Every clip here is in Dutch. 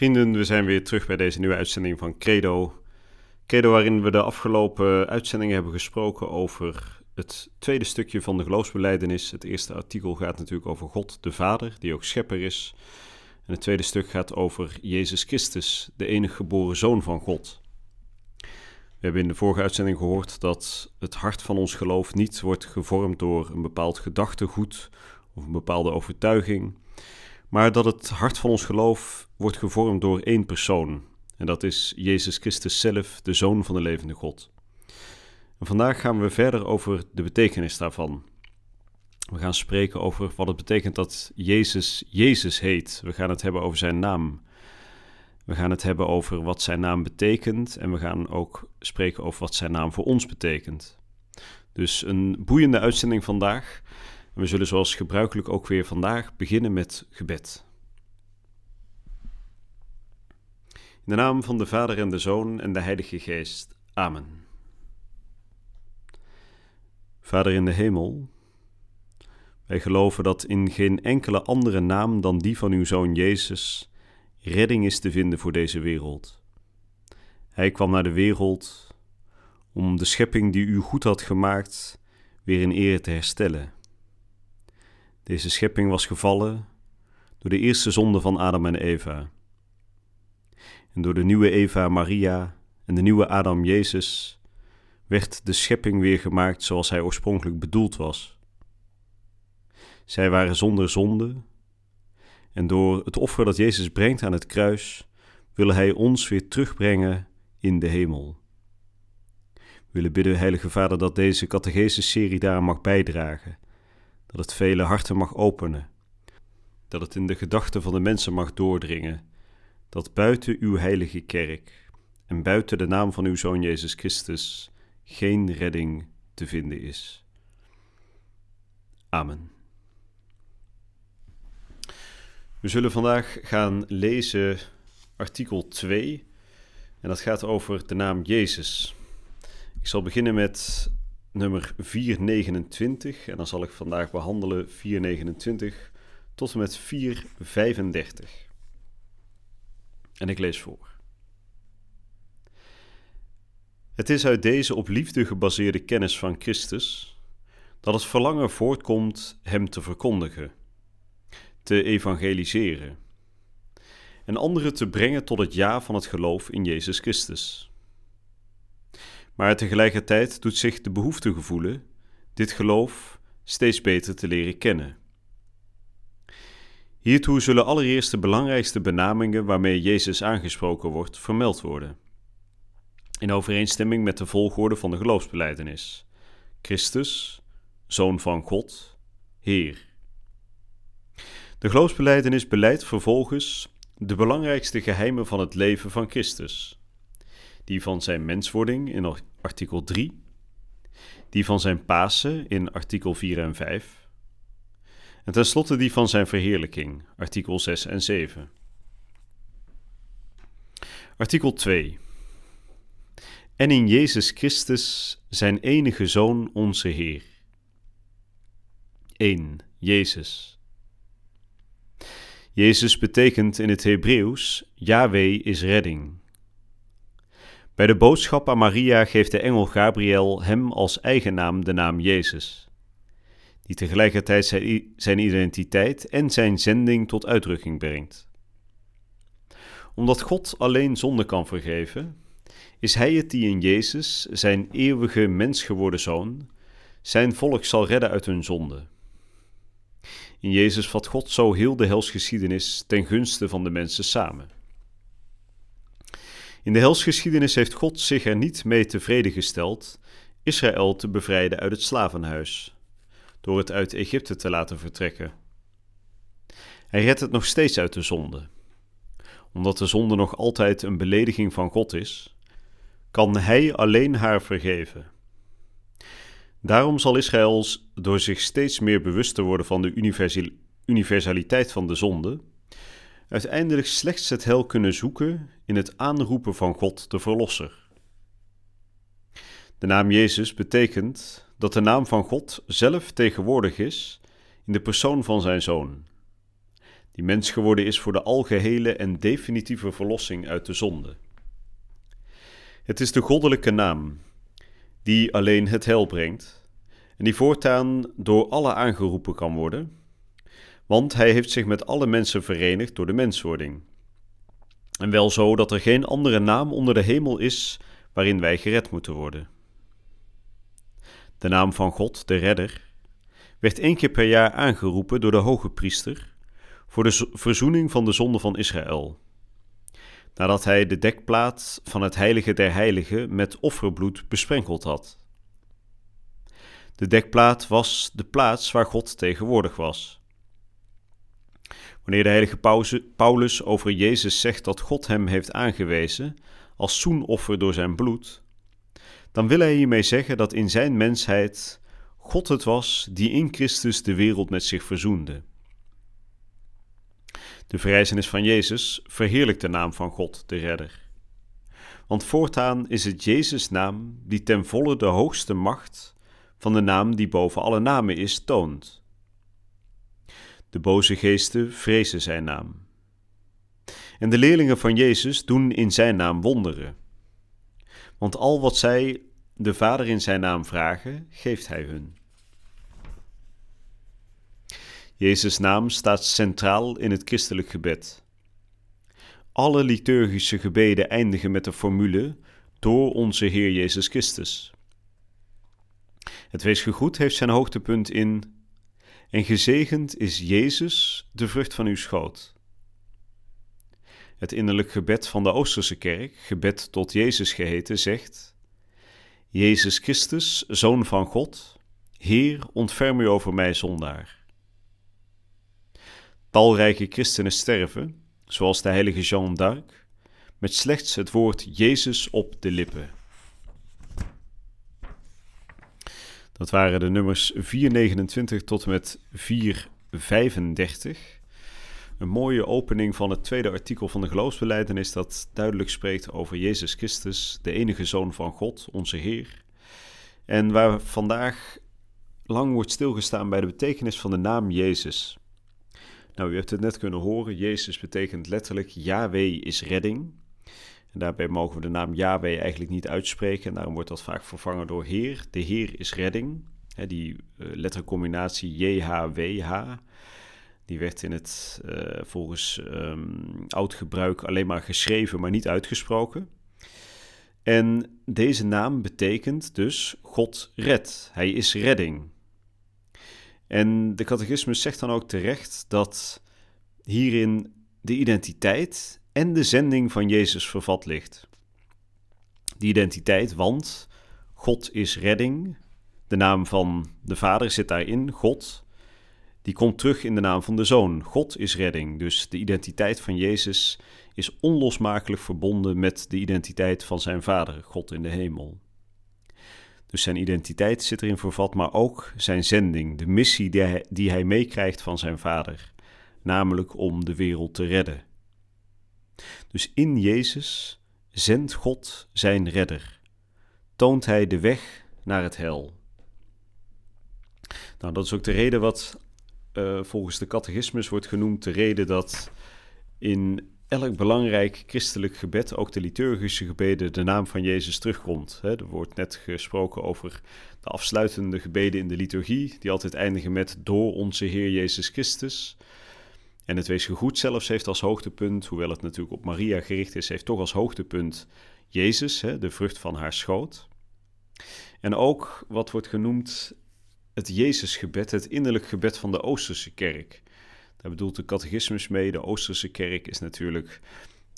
Vrienden, we zijn weer terug bij deze nieuwe uitzending van Credo. Credo waarin we de afgelopen uitzendingen hebben gesproken over het tweede stukje van de geloofsbeleidenis. Het eerste artikel gaat natuurlijk over God de Vader, die ook schepper is. En het tweede stuk gaat over Jezus Christus, de enige geboren Zoon van God. We hebben in de vorige uitzending gehoord dat het hart van ons geloof niet wordt gevormd door een bepaald gedachtegoed of een bepaalde overtuiging, maar dat het hart van ons geloof wordt gevormd door één persoon. En dat is Jezus Christus zelf, de Zoon van de levende God. En vandaag gaan we verder over de betekenis daarvan. We gaan spreken over wat het betekent dat Jezus Jezus heet. We gaan het hebben over zijn naam. We gaan het hebben over wat zijn naam betekent en we gaan ook spreken over wat zijn naam voor ons betekent. Dus een boeiende uitzending vandaag. En we zullen zoals gebruikelijk ook weer vandaag beginnen met gebed. In de naam van de Vader en de Zoon en de Heilige Geest. Amen. Vader in de hemel, wij geloven dat in geen enkele andere naam dan die van uw Zoon Jezus redding is te vinden voor deze wereld. Hij kwam naar de wereld om de schepping die u goed had gemaakt weer in ere te herstellen. Deze schepping was gevallen door de eerste zonde van Adam en Eva. En door de nieuwe Eva Maria en de nieuwe Adam Jezus werd de schepping weer gemaakt zoals hij oorspronkelijk bedoeld was. Zij waren zonder zonde en door het offer dat Jezus brengt aan het kruis wil hij ons weer terugbrengen in de hemel. We willen bidden, Heilige Vader, dat deze catechese-serie daar mag bijdragen, dat het vele harten mag openen, dat het in de gedachten van de mensen mag doordringen dat buiten uw heilige kerk en buiten de naam van uw Zoon Jezus Christus geen redding te vinden is. Amen. We zullen vandaag gaan lezen artikel 2 en dat gaat over de naam Jezus. Ik zal beginnen met nummer 429 en dan zal ik vandaag behandelen 429 tot en met 435. En ik lees voor. Het is uit deze op liefde gebaseerde kennis van Christus dat het verlangen voortkomt Hem te verkondigen, te evangeliseren en anderen te brengen tot het ja van het geloof in Jezus Christus. Maar tegelijkertijd doet zich de behoefte gevoelen dit geloof steeds beter te leren kennen. Hiertoe zullen allereerst de belangrijkste benamingen waarmee Jezus aangesproken wordt vermeld worden. In overeenstemming met de volgorde van de geloofsbeleidenis: Christus, Zoon van God, Heer. De geloofsbeleidenis beleidt vervolgens de belangrijkste geheimen van het leven van Christus: die van zijn menswording in artikel 3, die van zijn Pasen in artikel 4 en 5 en tenslotte die van zijn verheerlijking, artikel 6 en 7. Artikel 2. En in Jezus Christus, zijn enige Zoon, onze Heer. 1. Jezus. Jezus betekent in het Hebreeuws: Yahweh is redding. Bij de boodschap aan Maria geeft de engel Gabriel hem als eigen naam de naam Jezus die tegelijkertijd zijn identiteit en zijn zending tot uitdrukking brengt. Omdat God alleen zonde kan vergeven, is Hij het die in Jezus, zijn eeuwige mens geworden zoon, zijn volk zal redden uit hun zonde. In Jezus vat God zo heel de helsgeschiedenis ten gunste van de mensen samen. In de helsgeschiedenis heeft God zich er niet mee tevreden gesteld Israël te bevrijden uit het slavenhuis door het uit Egypte te laten vertrekken. Hij redt het nog steeds uit de zonde. Omdat de zonde nog altijd een belediging van God is, kan Hij alleen haar vergeven. Daarom zal Israël door zich steeds meer bewust te worden van de universaliteit van de zonde, uiteindelijk slechts het hel kunnen zoeken in het aanroepen van God de Verlosser. De naam Jezus betekent dat de naam van God zelf tegenwoordig is in de persoon van zijn Zoon, die mens geworden is voor de algehele en definitieve verlossing uit de zonde. Het is de goddelijke naam die alleen het hel brengt en die voortaan door alle aangeroepen kan worden, want hij heeft zich met alle mensen verenigd door de menswording. En wel zo dat er geen andere naam onder de hemel is waarin wij gered moeten worden. De naam van God, de Redder, werd één keer per jaar aangeroepen door de hoge priester voor de verzoening van de zonde van Israël. Nadat hij de dekplaat van het heilige der heiligen met offerbloed besprenkeld had. De dekplaat was de plaats waar God tegenwoordig was. Wanneer de heilige Paulus over Jezus zegt dat God hem heeft aangewezen als zoenoffer door zijn bloed, dan wil hij hiermee zeggen dat in zijn mensheid God het was die in Christus de wereld met zich verzoende. De verrijzenis van Jezus verheerlijkt de naam van God, de Redder. Want voortaan is het Jezus' naam die ten volle de hoogste macht van de naam die boven alle namen is, toont. De boze geesten vrezen zijn naam. En de leerlingen van Jezus doen in zijn naam wonderen. Want al wat zij de Vader in zijn naam vragen, geeft hij hun. Jezus' naam staat centraal in het christelijk gebed. Alle liturgische gebeden eindigen met de formule door onze Heer Jezus Christus. Het weesgegoed heeft zijn hoogtepunt in en gezegend is Jezus, de vrucht van uw schoot. Het innerlijk gebed van de Oosterse kerk, gebed tot Jezus geheten, zegt: Jezus Christus, Zoon van God, Heer, ontferm u over mij zondaar. Talrijke christenen sterven, zoals de heilige Jean d'Arc, met slechts het woord Jezus op de lippen. Dat waren de nummers 429 tot en met 435. Een mooie opening van het tweede artikel van de geloofsbeleidenis dat duidelijk spreekt over Jezus Christus, de enige Zoon van God, onze Heer. En waar vandaag lang wordt stilgestaan bij de betekenis van de naam Jezus. Nou, u hebt het net kunnen horen, Jezus betekent letterlijk Yahweh is redding. En daarbij mogen we de naam Yahweh eigenlijk niet uitspreken. En daarom wordt dat vaak vervangen door Heer. De Heer is redding. die uh, lettercombinatie JHWH. Die werd in het uh, volgens um, oud gebruik alleen maar geschreven, maar niet uitgesproken. En deze naam betekent dus God redt. Hij is redding. En de catechismus zegt dan ook terecht dat hierin de identiteit en de zending van Jezus vervat ligt. Die identiteit, want God is redding. De naam van de Vader zit daarin, God. Die komt terug in de naam van de Zoon. God is redding. Dus de identiteit van Jezus is onlosmakelijk verbonden met de identiteit van zijn Vader, God in de hemel. Dus zijn identiteit zit erin vervat, maar ook zijn zending, de missie die hij, die hij meekrijgt van zijn Vader, namelijk om de wereld te redden. Dus in Jezus zendt God zijn redder, toont hij de weg naar het hel. Nou, dat is ook de reden wat uh, volgens de catechismus wordt genoemd, de reden dat in elk belangrijk christelijk gebed, ook de liturgische gebeden, de naam van Jezus terugkomt. Er wordt net gesproken over de afsluitende gebeden in de liturgie, die altijd eindigen met door onze Heer Jezus Christus. En het weesgegoed zelfs heeft als hoogtepunt, hoewel het natuurlijk op Maria gericht is, heeft toch als hoogtepunt Jezus, hè, de vrucht van haar schoot. En ook wat wordt genoemd het Jezusgebed, het innerlijk gebed van de Oosterse kerk. Daar bedoelt de catechismus mee. De Oosterse kerk is natuurlijk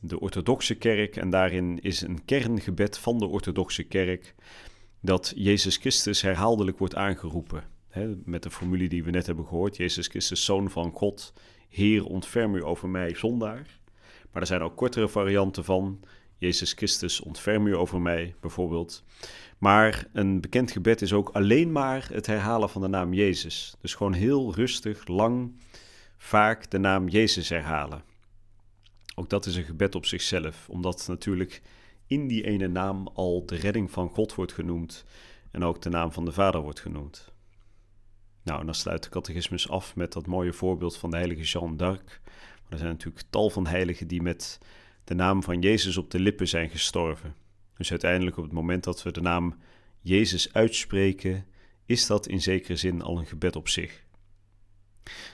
de orthodoxe kerk en daarin is een kerngebed van de orthodoxe kerk dat Jezus Christus herhaaldelijk wordt aangeroepen. met de formule die we net hebben gehoord, Jezus Christus, Zoon van God, Heer, ontferm u over mij, zondaar. Maar er zijn ook kortere varianten van, Jezus Christus, ontferm u over mij, bijvoorbeeld. Maar een bekend gebed is ook alleen maar het herhalen van de naam Jezus. Dus gewoon heel rustig, lang, vaak de naam Jezus herhalen. Ook dat is een gebed op zichzelf, omdat natuurlijk in die ene naam al de redding van God wordt genoemd en ook de naam van de Vader wordt genoemd. Nou, en dan sluit de catechismus af met dat mooie voorbeeld van de heilige Jeanne d'Arc. Er zijn natuurlijk tal van heiligen die met de naam van Jezus op de lippen zijn gestorven. Dus uiteindelijk op het moment dat we de naam Jezus uitspreken, is dat in zekere zin al een gebed op zich.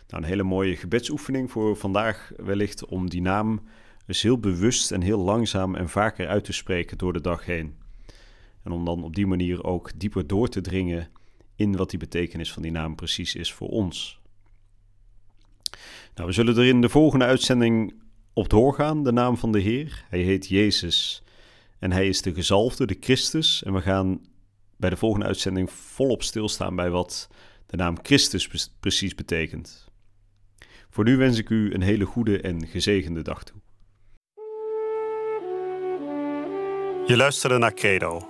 Nou, een hele mooie gebedsoefening voor vandaag wellicht om die naam dus heel bewust en heel langzaam en vaker uit te spreken door de dag heen. En om dan op die manier ook dieper door te dringen in wat die betekenis van die naam precies is voor ons. Nou, we zullen er in de volgende uitzending op doorgaan, de naam van de Heer. Hij heet Jezus en hij is de gezalfde, de Christus. En we gaan bij de volgende uitzending volop stilstaan bij wat de naam Christus precies betekent. Voor nu wens ik u een hele goede en gezegende dag toe. Je luisterde naar Credo,